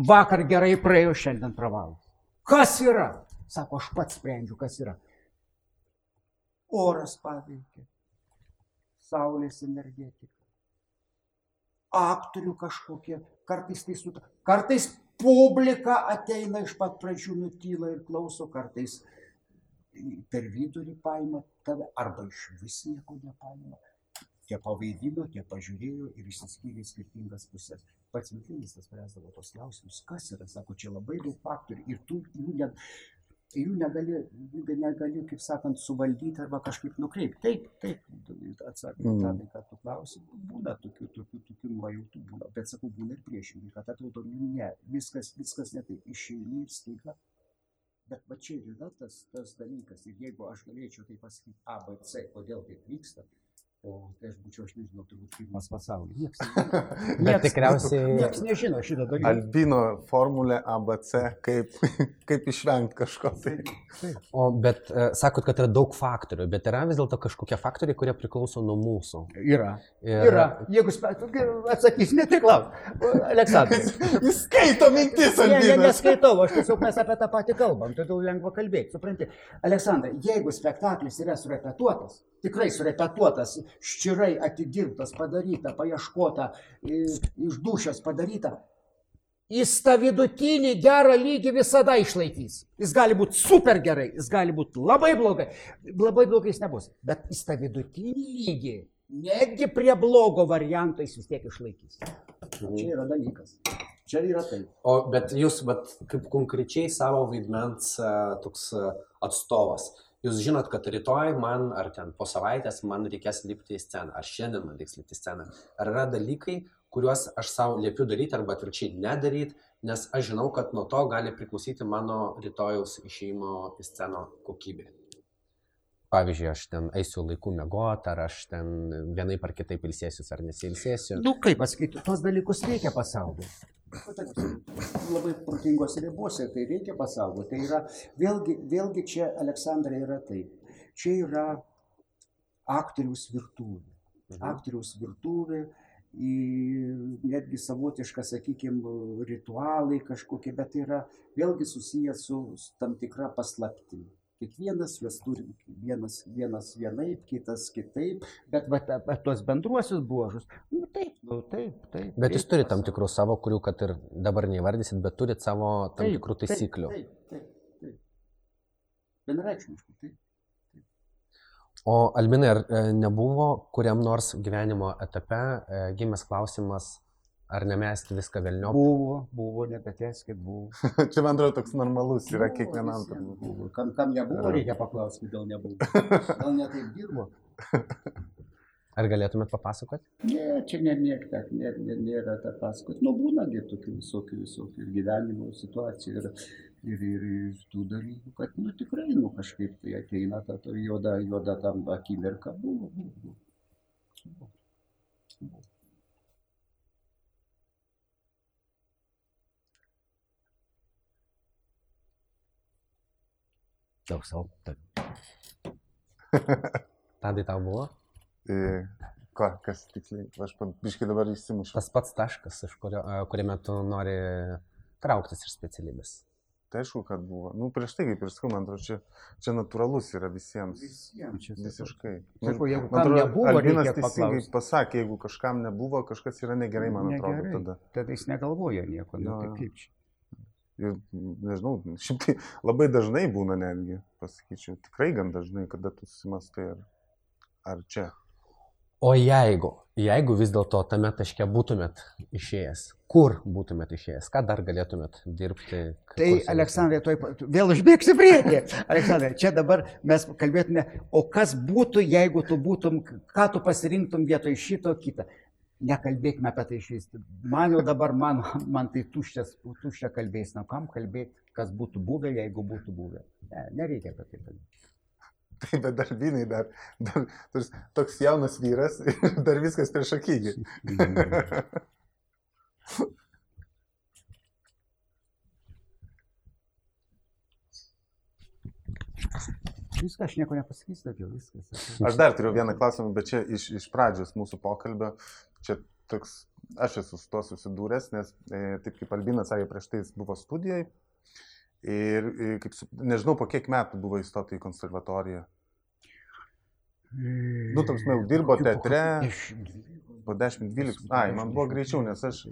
Vakar gerai praėjo, šiandien pravalas. Kas yra? Sako, aš pats sprendžiu, kas yra. Oras paveikia, saulės energetika. Aktorių kažkokie, kartais tai su... Kartais publika ateina iš pat pradžių nutyla ir klauso, kartais per vidurį paima tave, arba iš vis nieko nepaima. Tie pavaidino, tie pažiūrėjo ir išsiskyrė skirtingas pusės. Pats Miklinis spręsdavo tos klausimus, kas yra, sako, čia labai daug faktorių ir tu jų net jų negali, negali, kaip sakant, suvaldyti arba kažkaip nukreipti. Taip, taip, atsakant mm. tą, ką tu klausi, būna tokių, tokių, tokių nuojautų, būna, bet sakau, būna ir priešingai, kad atrodo, ne, viskas, viskas ne taip, išeini ir staiga. Bet va čia ir yra tas, tas dalykas. Ir jeigu aš galėčiau tai pasakyti A, B, C, kodėl taip vyksta, O tai aš būčiau, aš nežinau, turbūt pirmas pasaulyje. Niekas, niekas, Bet tikriausiai. Niekas nežino šitą dalyką. Albino formulė ABC, kaip, kaip išvengti kažko. Tai. O bet uh, sakot, kad yra daug faktorių, bet yra vis dėlto kažkokie faktoriai, kurie priklauso nuo mūsų. Yra. Ir... Yra. Jeigu atsakys, ne tik lauk. Aleksandras. Jis skaito mintis, Albinas. Ne, ne, neskaitau, aš tiesiog mes apie tą patį kalbam, todėl lengva kalbėti, supranti. Aleksandrai, jeigu spektaklis yra surepetuotas, tikrai surepetuotas, ščirai atidirbtas, padaryta, paieškota, iš dušės padaryta, jis tą vidutinį gerą lygį visada išlaikys. Jis gali būti super gerai, jis gali būti labai blogai. Labai blogai jis nebus, bet jis tą vidutinį lygį, netgi prie blogo varianto jis vis tiek išlaikys. Čia yra dalykas. Čia yra tai. O bet jūs, bet kaip konkrečiai savo vaidmens toks atstovas, jūs žinot, kad rytoj man, ar ten po savaitės man reikės lipti į sceną, ar šiandien man reiks lipti į sceną. Ar yra dalykai, kuriuos aš savo liepiu daryti arba atvirkščiai nedaryti, nes aš žinau, kad nuo to gali priklausyti mano rytojaus išėjimo į sceną kokybė. Pavyzdžiui, aš ten eisiu laiku mėgoti, ar aš ten vienaip ar kitaip ilsėsiu, ar nesilsėsiu. Nu, kaip pasakyti, tos dalykus reikia pasaulyje labai protingos ribose, tai reikia pasaugoti. Tai yra, vėlgi, vėlgi čia Aleksandrai yra taip. Čia yra aktoriaus virtuvė. Mhm. Aktoriaus virtuvė, netgi savotiška, sakykime, ritualai kažkokie, bet tai yra vėlgi susijęs su tam tikra paslaptimi. Kiekvienas juos turi, vienas, vienas vienaip, kitas kitaip, bet va, apie tuos bendruosius bruožus, nu taip, nu taip, taip. Bet jūs turite tam tikrų savo, kurių, kad ir dabar neįvardysit, bet turite savo tam taip, tikrų taisyklių. Taip, taip, taip. taip. Vienareikšmiškai, taip. O Albinai, ar e, nebuvo kuriam nors gyvenimo etape e, gimęs klausimas, Ar nemesti viską vėliau? Buvo, buvo, nebeteskit, buvo. Čia man atrodo toks normalus yra buvo, kiekvienam. Buvo. Kam, kam nebuvo, reikia paklausti, kodėl nebuvo. Gal netaip dirbo. Ar galėtumėt papasakoti? Ne, čia ne, ne, ne, ne, nėra ta pasakoti. Nu, būnagi tokių visokių, visokių gyvenimo situacijų ir, ir, ir, ir tų dalykų, kad, nu, tikrai, nu, kažkaip tai ateina ta, ta juoda, juoda tam akimirka. Buvo, buvo. buvo. buvo. Savo. Tadai tau buvo? E, ką, kas tiksliai, aš biškai dabar įsimušiu. Tas pats taškas, iš kurio, kuriame tu nori trauktis iš specialybės. Tai aišku, kad buvo. Nu, prieš tai, kaip ir sakau, man atrodo, čia, čia natūralus yra visiems. Visiems visiškai. Sakau, jeigu man atrodo, nebuvo, Albinas teisingai pasakė, jeigu kažkam nebuvo, kažkas yra negerai, man negerai. atrodo, tada. Tada jis negalvoja nieko, nu, tai kaip čia. Ir nežinau, šiaip tai labai dažnai būna netgi, pasakyčiau, tikrai gan dažnai, kada tu susimastai ar, ar čia. O jeigu, jeigu vis dėlto tame taške būtumėt išėjęs, kur būtumėt išėjęs, ką dar galėtumėt dirbti? Tai, Aleksandrai, tuoj vėl užbėgsiu priekį. Aleksandrai, čia dabar mes kalbėtume, o kas būtų, jeigu tu būtum, ką tu pasirinktum vietoj šito kitą nekalbėkime apie tai išvis. Man jau dabar, man, man tai tuščias, tuščia kalbės, na kam kalbėti, kas būtų buvę, jeigu būtų buvę. Ne, nereikia apie tai kalbėti. Taip, bet dar vynai, dar, dar toks jaunas vyras ir dar viskas prieš akygį. Viską, aš nieko nepasakysiu daugiau, viskas. Aš dar turiu vieną klausimą, bet čia iš, iš pradžios mūsų pokalbio, čia toks, aš esu su tuo susidūręs, nes e, taip kaip Albinas sakė, prieš tai jis buvo studijai ir, ir kaip, nežinau, po kiek metų buvo įstota į konservatoriją. Nu, toks, jau dirbo teatre. Po 10-12. Ai, man buvo greičiau, nes aš,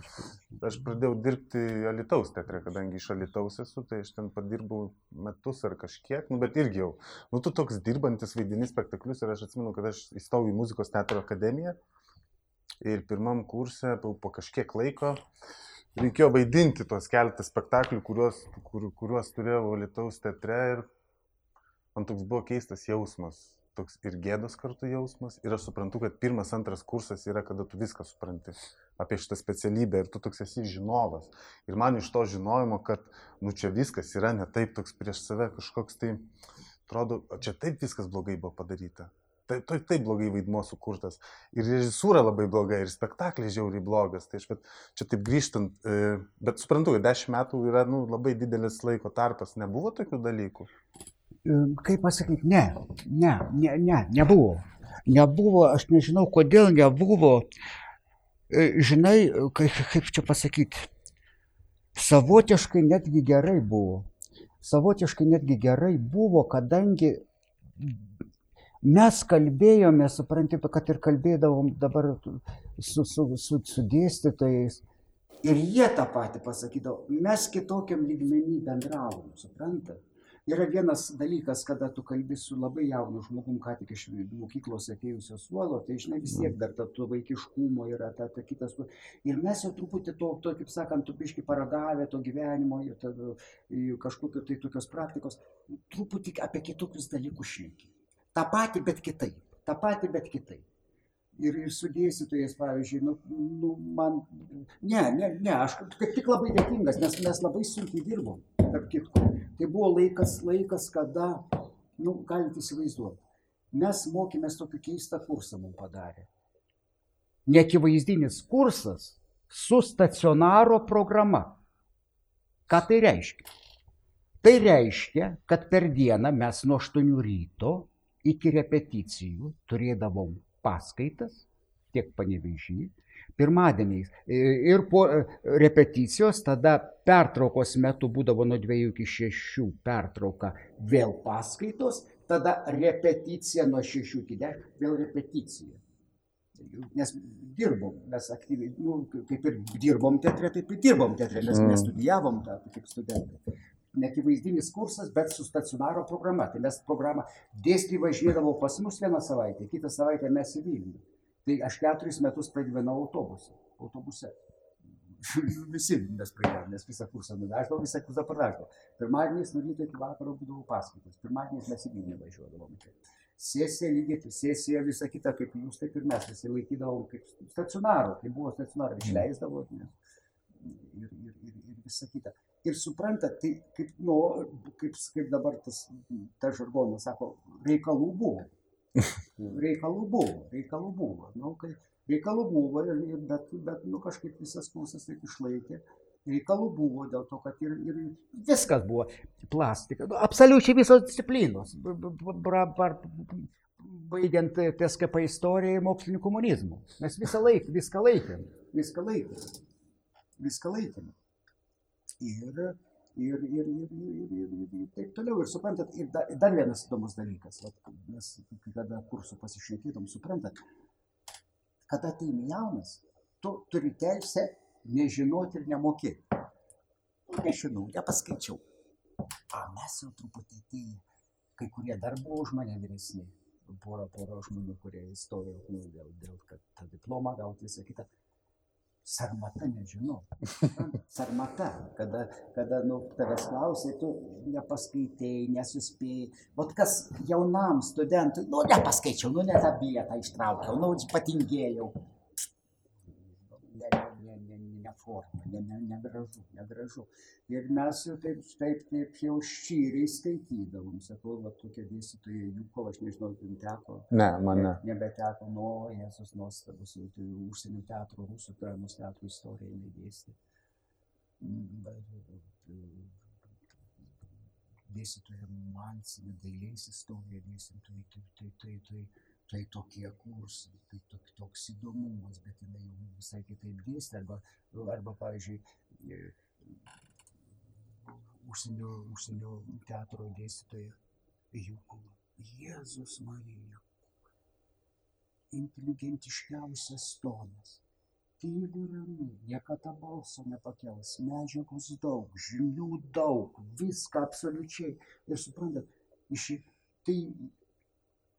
aš pradėjau dirbti Alitaus teatre, kadangi iš Alitaus esu, tai aš ten padirbau metus ar kažkiek, nu bet irgi jau. Nu, tu toks dirbantis vaidini spektaklius ir aš atsimenu, kad aš įstojau į muzikos teatro akademiją ir pirmam kurse po, po kažkiek laiko reikėjo vaidinti tuos keletą spektaklių, kuriuos, kur, kuriuos turėjau Alitaus teatre ir man toks buvo keistas jausmas. Toks ir gėdos kartu jausmas. Ir aš suprantu, kad pirmas, antras kursas yra, kada tu viską supranti apie šitą specialybę ir tu toks esi žinovas. Ir man iš to žinojimo, kad, nu čia viskas yra ne taip, toks prieš save kažkoks tai, atrodo, čia taip viskas blogai buvo padaryta. Taip, taip, taip blogai vaidmo sukurtas. Ir režisūra labai bloga, ir spektaklis žiauriai blogas. Tai aš bet čia taip grįžtant, e, bet suprantu, kad dešimt metų yra nu, labai didelis laiko tarpas. Nebuvo tokių dalykų. Kaip pasakyti, ne, ne, ne, ne, nebuvo. Nebuvo, aš nežinau, kodėl nebuvo. Žinai, kaip, kaip čia pasakyti, savotiškai netgi gerai buvo. Savotiškai netgi gerai buvo, kadangi mes kalbėjome, supranti, kad ir kalbėdavom dabar su, su, su, su dėstytojais. Ir jie tą patį pasakydavo, mes kitokiam lygmenį bendravom, suprantate? Yra vienas dalykas, kada tu kalbi su labai jaunu žmogum, ką tik iš mokyklos atėjusio suolo, tai žinai vis tiek dar ta to vaikiškumo yra, ta, ta kitas. Ir mes jau truputį to, to kaip sakant, tu biški paragavę to gyvenimo kažkokio tai tokios praktikos, truputį apie kitokius dalykus šneki. Ta pati, bet kitaip. Ta pati, bet kitaip. Ir, ir su dėstytojais, pavyzdžiui, nu, nu, man, ne, ne, ne, aš kaip tik labai dėkingas, nes mes labai sunkiai dirbom, tarp kitko. Tai buvo laikas, laikas, kada, nu, galite įsivaizduoti, mes mokėmės tokį keistą kursą mums padarė. Nekivaizdinis kursas su stacionaro programa. Ką tai reiškia? Tai reiškia, kad per dieną mes nuo 8 ryto iki repeticijų turėdavom paskaitas, tiek panevežį, pirmadieniais. Ir po e, repeticijos, tada pertraukos metu būdavo nuo 2 iki 6 pertrauka, vėl paskaitos, tada repeticija nuo 6 iki 10, vėl repeticija. Nes dirbom, mes aktyviai, nu, kaip ir dirbom teatre, taip ir dirbom teatre, mes Mm. nestudijavom tą kaip studentai. Nekivaizdinis kursas, bet su stacionaro programa. Tai mes programą dėstyti važiuodavo pas mus vieną savaitę, kitą savaitę mes į Vilnių. Tai aš keturis metus pragyvenau autobuse. autobuse. Visi mes pragyvenom, nes visą kursą nuveždavau, visą kursą praveždavau. Pirmadieniais nuo ryto iki vakaro būdavo paskaitos. Pirmadieniais mes į Vilnių važiuodavom. Sesija lygiai, sesija visa kita, kaip jūs, taip ir mes visi laikydavom kaip stacionaro, tai buvo stacionaro, išleisdavo nes, ir, ir, ir, ir visa kita. Ir suprantat, tai kaip, nu, kaip, kaip dabar tas, tas žargonas sako, reikalų buvo. Reikalų buvo, reikalų buvo. Nu, kai, reikalų buvo, bet, bet nu, kažkaip visas kursas taip išlaikė. Reikalų buvo dėl to, kad ir, ir viskas buvo plastika. Nu, absoliučiai visos disciplinos. Bra- bar- Baigiant TSKP istoriją ir mokslinį komunizmą. Mes visą laiką, viską laikėm. Viską laikėm. Viską laikėm. Ir, ir, ir, ir, ir, ir, ir, ir, taip toliau. Ir suprantat, ir da, dar vienas įdomus dalykas. Vat, mes, kada kursų pasišnekėtum, suprantat, kada ateini jaunas, tu turi teisę nežinoti ir nemokėti. Nu, Nežinau, nepaskaičiau. A mes jau truputį atėję, kai kurie dar buvo už mane vyresni. Pora, pora žmonių, kurie įstojo nu, dėl, dėl, kad tą diplomą gauti visą kitą. Sarmata nežinau. Sarmata, kada, kada nu, tavęs klausai, tu nepaskaitėjai, nesuspėjai. Vat kas jaunam studentui, nu nepaskaičiau, nu ne tą bilietą ištraukiau, nu patingėjau. Ne, ne, ne, ne, ne forma, ne, ne, negražu, negražu. Ir mes taip, taip, taip jau šyriai skaitydavom. Sakau, va tokie dėstytojai, jų kol aš nežinau, jums teko. Ne, man ne. Nebeteko, nu, Jėzus nuostabus, tai užsienio teatro, rusų dramos teatro istoriją jinai dėstė. Mm, Dėstytoja Mansinė, dailės istorija dėstytoja, tai, tai, tai, tai, tai tokie kursai, tai tok, toks įdomumas, bet jinai jau visai kitaip dėstė, arba, arba pavyzdžiui, e, užsienio, užsienio teatro dėstytoja Jukula. Jėzus Marija. inteligentiškiausias tonas. Tyliai ramiai, niekada balso nepakels, medžiagos daug, žinių daug, viską absoliučiai. Ir suprantat, iš, tai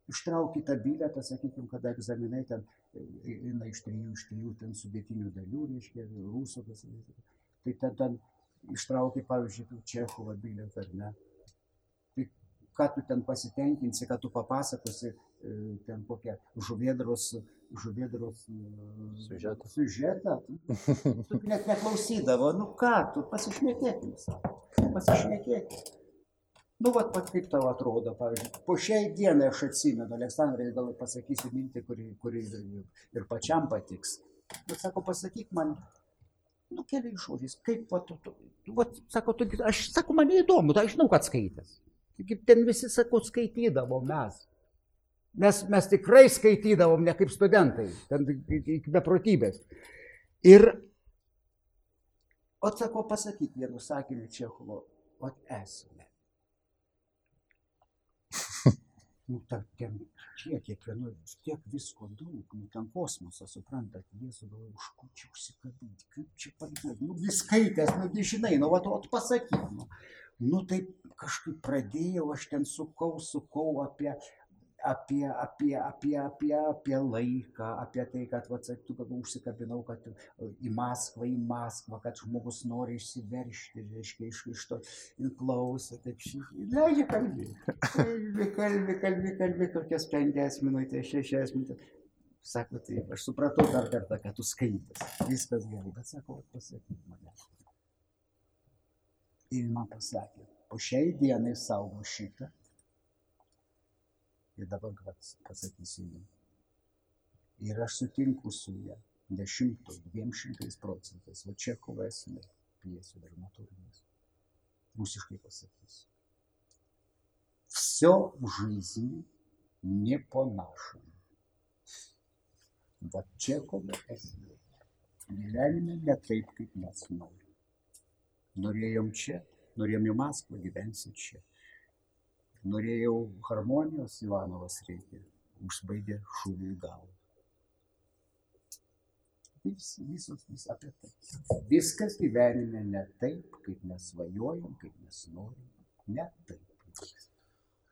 ištrauki tą biletą, sakykime, kada egzaminai ten eina iš trijų, iš trijų ten sudėtinių dalių, reiškia, rusų, tai ten, ten ištrauki, pavyzdžiui, Čechovo biletą, ar ne. Tai ką tu ten pasitenkinsi, ką tu papasakosi, ten kokią žuvėdros, žuvėdros Siužetą. siužetą, tu net neklausydavo, nu ką, tu pasišnekėkim, sako, pasišnekėkim. Nu, vat, pat kaip tau atrodo, pavyzdžiui, po šiai dienai aš atsimenu, Aleksandrai, gal pasakysiu mintį, kuri, kuri ir pačiam patiks. Bet sako, pasakyk man, nu, keliais žodžiais, kaip, vat, tu, tu, vat, sako, tu, aš, sako, man įdomu, tai aš žinau, kad skaitęs. Taigi ten visi, sako, skaitydavom mes. Mes, mes tikrai skaitydavom, ne kaip studentai, ten iki beprotybės. Ir, o sako, pasakyk vienu sakiniu Čechovo, o esame. Nu, ta, ten, tiek, kiekvienu, tiek visko daug, nu, ten kosmosas, suprantat, Jėzų galvoju, už ko čia užsikabinti, kaip čia padaryti, nu, vis skaitęs, nu, žinai, nu, va, o pasakyk, nu, nu, taip kažkaip pradėjau, aš ten sukau, sukau apie, apie, apie, apie, apie, apie laiką, apie tai, kad, va, tu gal užsikabinau, kad į Maskvą, į Maskvą, kad žmogus nori išsiveršti, reiškia, iš, iš to klausą, taip šį. Leidžia kalbėti. Kalbi, kalbi, kalbi, kalbi, kokias penkias minutės, šešias minutės. Sako, tai aš supratau dar kartą, kad tu skaitęs. Viskas gerai, bet sako, pasakyk mane. Ir man pasakė, po šiai dienai saugo šitą ir dabar vat, pasakysiu jums. Ir aš sutinku su ją dešimto, dviem šimtais procentais. Va čia kova esmė pjesių dramaturgijos. Rusiškai pasakysiu. Все в жизни не по-нашему. Va čia kova esmė. Gyvenime ne taip, kaip mes norim. Norėjom čia, norėjom į Maskvą, gyvensim čia. Norėjau harmonijos, Ivanovas reikia, užbaigė šūvį į galvą. Vis, visos, vis apie tai. Viskas gyvenime ne taip, kaip mes svajojam, kaip mes norim. Ne taip.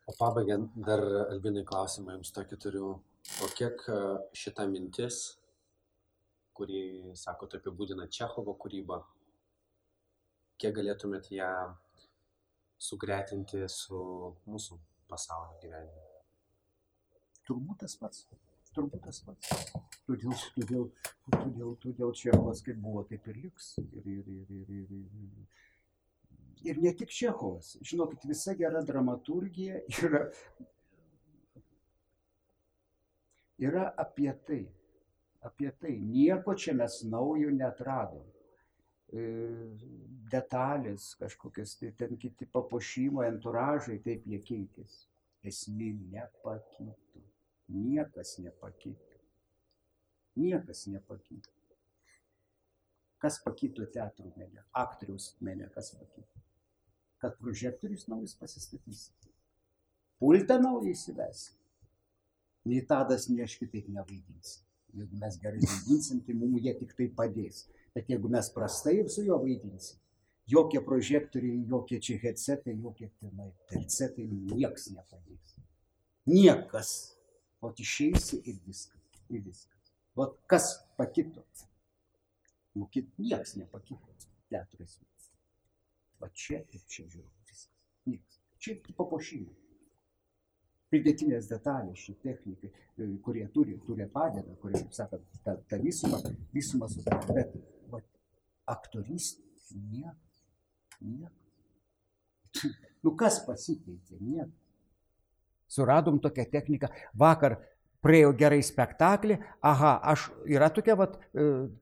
O pabaigiant dar, Albinai, klausimą jums tokį turiu. O kiek e, šita mintis, kurį, sako, apibūdina Čechovo kūrybą, kiek galėtumėt ją sugretinti su mūsų pasaulio gyvenimu? Turbūt tas pats. Turbūt tas pats. Todėl, todėl, todėl, todėl Čechovas kaip buvo, taip ir liks. Ir, ir, ir, ir, ir, ir, ir ne tik Čechovas. Žinokit, visa gera dramaturgija yra, yra apie tai. Apie tai. Nieko čia mes naujo netradom detalės kažkokios, tai ten kiti papuošimai, anturažai, taip jie keitėsi. Esmė nepakito. Niekas nepakito. Niekas nepakito. Kas pakito teatrų mene, aktoriaus mene, kas pakito? Kad prožektorius naujas pasistatys. Pultą naują įsives. Nei tadas, nei aš kitaip nevaidinsim. Jeigu mes gerai vaidinsim, tai mums jie tik tai padės. Bet jeigu mes prastai ir su juo vaidinsim, jokie prožektoriai, jokie čia headsetai, jokie tenai tercetai, nieks nepadės. Niekas. O išeisi ir viskas. Ir viskas. O kas pakito? Nu, kit, nieks nepakito. Teatras. Va čia ir čia žiūriu. Viskas. Nieks. Čia tik papuošimai. Pridėtinės detalės, ši technikai, kurie turi, turi padeda, kurie, kaip sakant, tą, tą visumą, visumą sudaro. Bet va, aktorystė niekas. Niekas. Nu kas pasikeitė? Niekas. Suradom tokią techniką. Vakar praėjo gerai spektaklį, aha, aš yra tokia vat,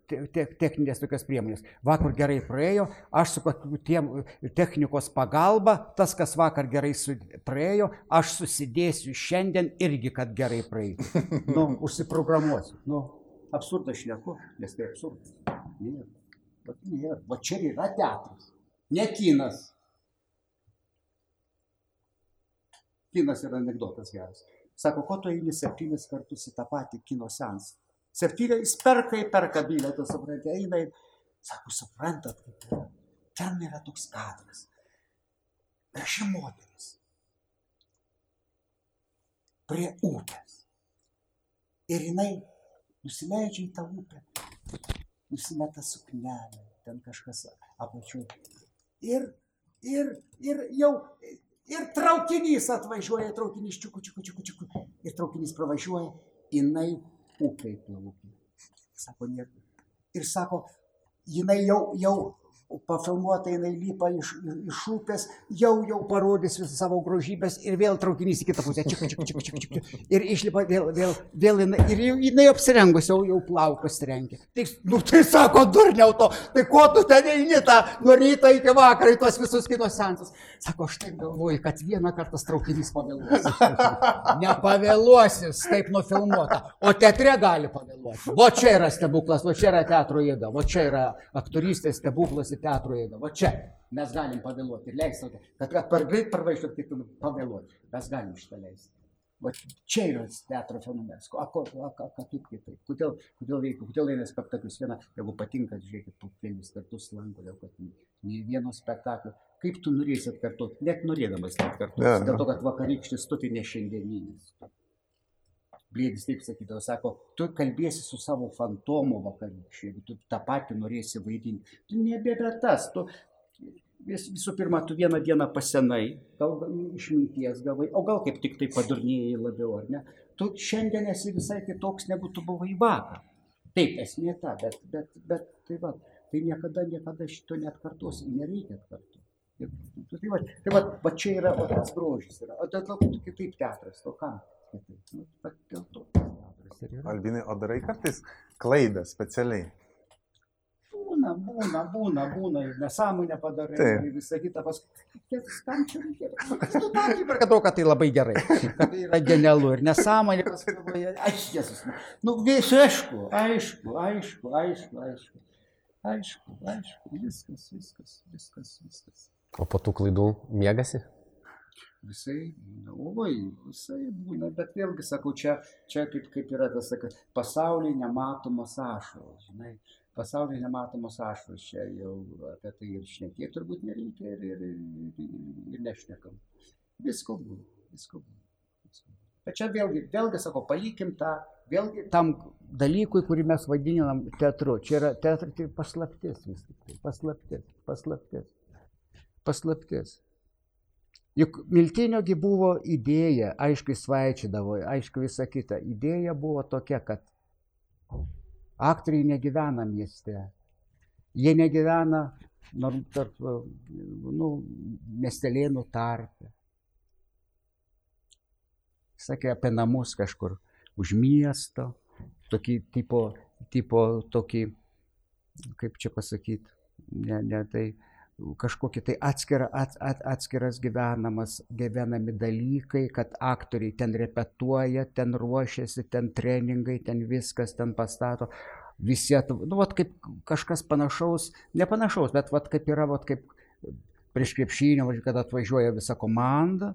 te, te, techninės tokios priemonės. Vakar gerai praėjo, aš su tiem technikos pagalba, tas, kas vakar gerai su, praėjo, aš susidėsiu šiandien irgi, kad gerai praeitų. Nu, užsiprogramuosiu. Nu, absurdas šneku, nes tai absurdas. Bet nėra. Va čia ir yra teatras. Ne kinas. Kinas yra anegdotas geras. Sako, ko tu eini septynis kartus į tą patį kino sensą? Septynė, jis perka, perka bilietą, suprantate, eina, sako, suprantat, kaip yra. Ten yra toks kadras. Graži moteris. Prie upės. Ir jinai nusileidžia į tą upę. Nusimeta suknelę, ten kažkas apačiu. Ir, ir, ir jau, ir traukinys atvažiuoja, traukinys čiuku, čiuku, čiuku, čiuku. Ir traukinys pravažiuoja, jinai upei plaukė. Sako, ne. Ir sako, jinai jau, jau pafilmuota, jinai lipa iš, iš upės, jau jau parodys visą savo grožybės ir vėl traukinys į kitą pusę. Čik, čik, čik, čik, čik. Ir išlipa vėl, vėl, vėl jinai, ir jinai apsirengus, jau, jau plaukas rengia. Tai, nu, tai sako, durniau to, tai ko tu ten eini tą nuo ryto iki vakaro į tuos visus kitos sensus. Sako, aš taip galvoju, kad vieną kartą traukinys pavėluos. Nepavėluosis, taip nufilmuota. O teatre gali pavėluoti. O čia yra stebuklas, o čia yra teatro jėga, o čia yra aktorystės stebuklas į teatro jėgą. Va čia mes galim pavėluoti ir leisti, kad, kad per greit parvažiuot, kaip pavėluoti. Mes galim šitą leisti. Va čia yra teatro fenomenas. O ko, a, a, a, kaip kitaip? Kodėl, kodėl veikia, kodėl eina spektaklius vieną, jeigu patinka, žiūrėkit, po kelis kartus lanko, dėl kad nei vieno spektaklio. Kaip tu norėsi atkartoti, net norėdamas atkartoti. Ja, dėl to, kad vakarykštis tu tai ne šiandieninis. Blėdis taip sakydavo, sako, tu kalbėsi su savo fantomu vakarykščiu, jeigu tu tą patį norėsi vaidinti. Tu nebėra tas, tu vis, visų pirma, tu vieną dieną pasenai, gal išminties gavai, o gal kaip tik tai padurnėjai labiau, ar ne? Tu šiandien esi visai kitoks, negu tu buvai vakar. Taip, esmė ta, bet, bet, bet tai va, tai niekada, niekada šito net kartuosi, nereikia atkartoti. Tai va, tai va, va čia yra, o tas grožis yra, o tu kitaip teatras, to kam? Kitaip. Nu, dėl to teatras ir yra. Albinai, o darai kartais klaidą specialiai? Būna, būna, būna, būna ir nesąmonę padarai Taip. ir visą kitą paskui. Kam čia tą akimirką daug, kad tai labai gerai, kad tai yra genialu ir nesąmonė paskui. Aš Jėzus. Nu, visi aišku, aišku, aišku, aišku, aišku. Aišku, aišku, viskas, viskas, viskas, viskas. O po tų klaidų mėgasi? Visai, oi, visai būna, bet vėlgi sakau, čia, čia kaip, kaip yra tas, sakai, pasaulyje nematomos ašaros, žinai, pasaulyje nematomos ašaros, čia jau apie tai ir šnekėti turbūt nereikia ir, ir, ir, ir nešnekam. Visko būna, visko būna. Bet čia vėlgi, vėlgi sakau, palikim tą, vėlgi tam dalykui, kurį mes vadinam teatru. Čia yra teatras, tai paslaptis vis tik tai, paslaptis, paslaptis, paslaptis. Juk Miltiniogi buvo idėja, aišku, jis vaičiadavo, aišku, visa kita. Idėja buvo tokia, kad aktoriai negyvena mieste. Jie negyvena tarp, nu, miestelėnų tarpe. Sakė apie namus kažkur už miesto, tokį tipo, tipo tokį, kaip čia pasakyti, ne, ne tai kažkokie tai atskira, at, at, atskiras gyvenamas, gyvenami dalykai, kad aktoriai ten repetuoja, ten ruošiasi, ten treningai, ten viskas ten pastato. Visi, nu, vat kaip kažkas panašaus, nepanašaus, bet vat kaip yra, vat kaip prieš krepšinį, kad atvažiuoja visa komanda,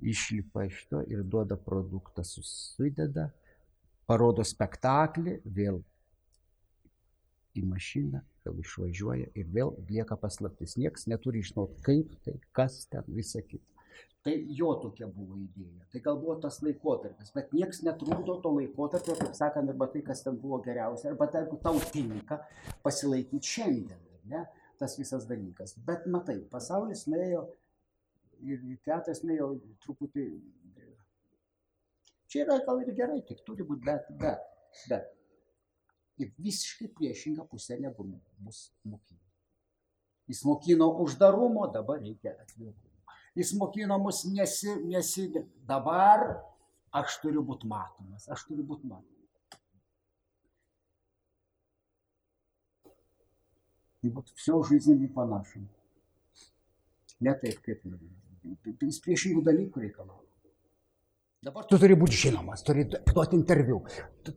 išlipa iš to ir duoda produktą, susideda, parodo spektaklį, vėl į mašiną, vėl išvažiuoja ir vėl lieka paslaptis. Niekas neturi žinot, kaip tai, kas ten, visa kita. Tai jo tokia buvo idėja. Tai gal buvo tas laikotarpis, bet niekas netrukdo to laikotarpio, kaip sakant, arba tai, kas ten buvo geriausia, arba tai, jeigu tau tinka, pasilaikyti šiandien, ne, tas visas dalykas. Bet matai, pasaulis nuėjo ir teatras nuėjo truputį. Čia yra gal ir gerai, tik turi būti, bet, bet, bet į visiškai priešingą pusę negu mus mokino. Jis mokino uždarumo, dabar reikia atvirumo. Jis mokino mus nesi, nesi, dabar aš turiu būti matomas, aš turiu būti matomas. И вот все в жизни не по-нашему. Не taip, kaip jis priešingų dalykų reikalauja. Dabar tu turi būti žinomas, turi duoti interviu,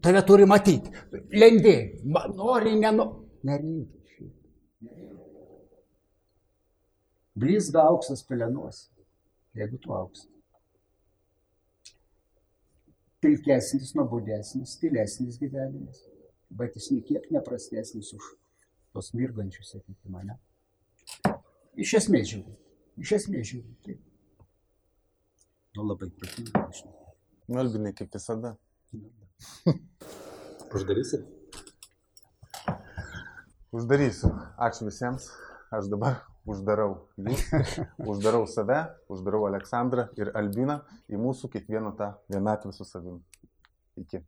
tave turi matyti, lendi, nori, nenori. Nereikia. Blizga auksas pelenuos, jeigu tu auksas. pilkesnis, nuobodesnis, stilesnis gyvenimas, bet jis niekiek neprastesnis už tos mirgančius, sakykime, ne? Iš esmės žiūrint. Iš esmės žiūrint. Taip. Nu, labai protinga, aš žinau. Nu, Albinai, kaip visada. Uždarysit? Uždarysiu. Ačiū visiems. Aš dabar uždarau jūs, uždarau save, uždarau Aleksandrą ir Albiną į mūsų kiekvieną tą vienatvę su savimi. Iki.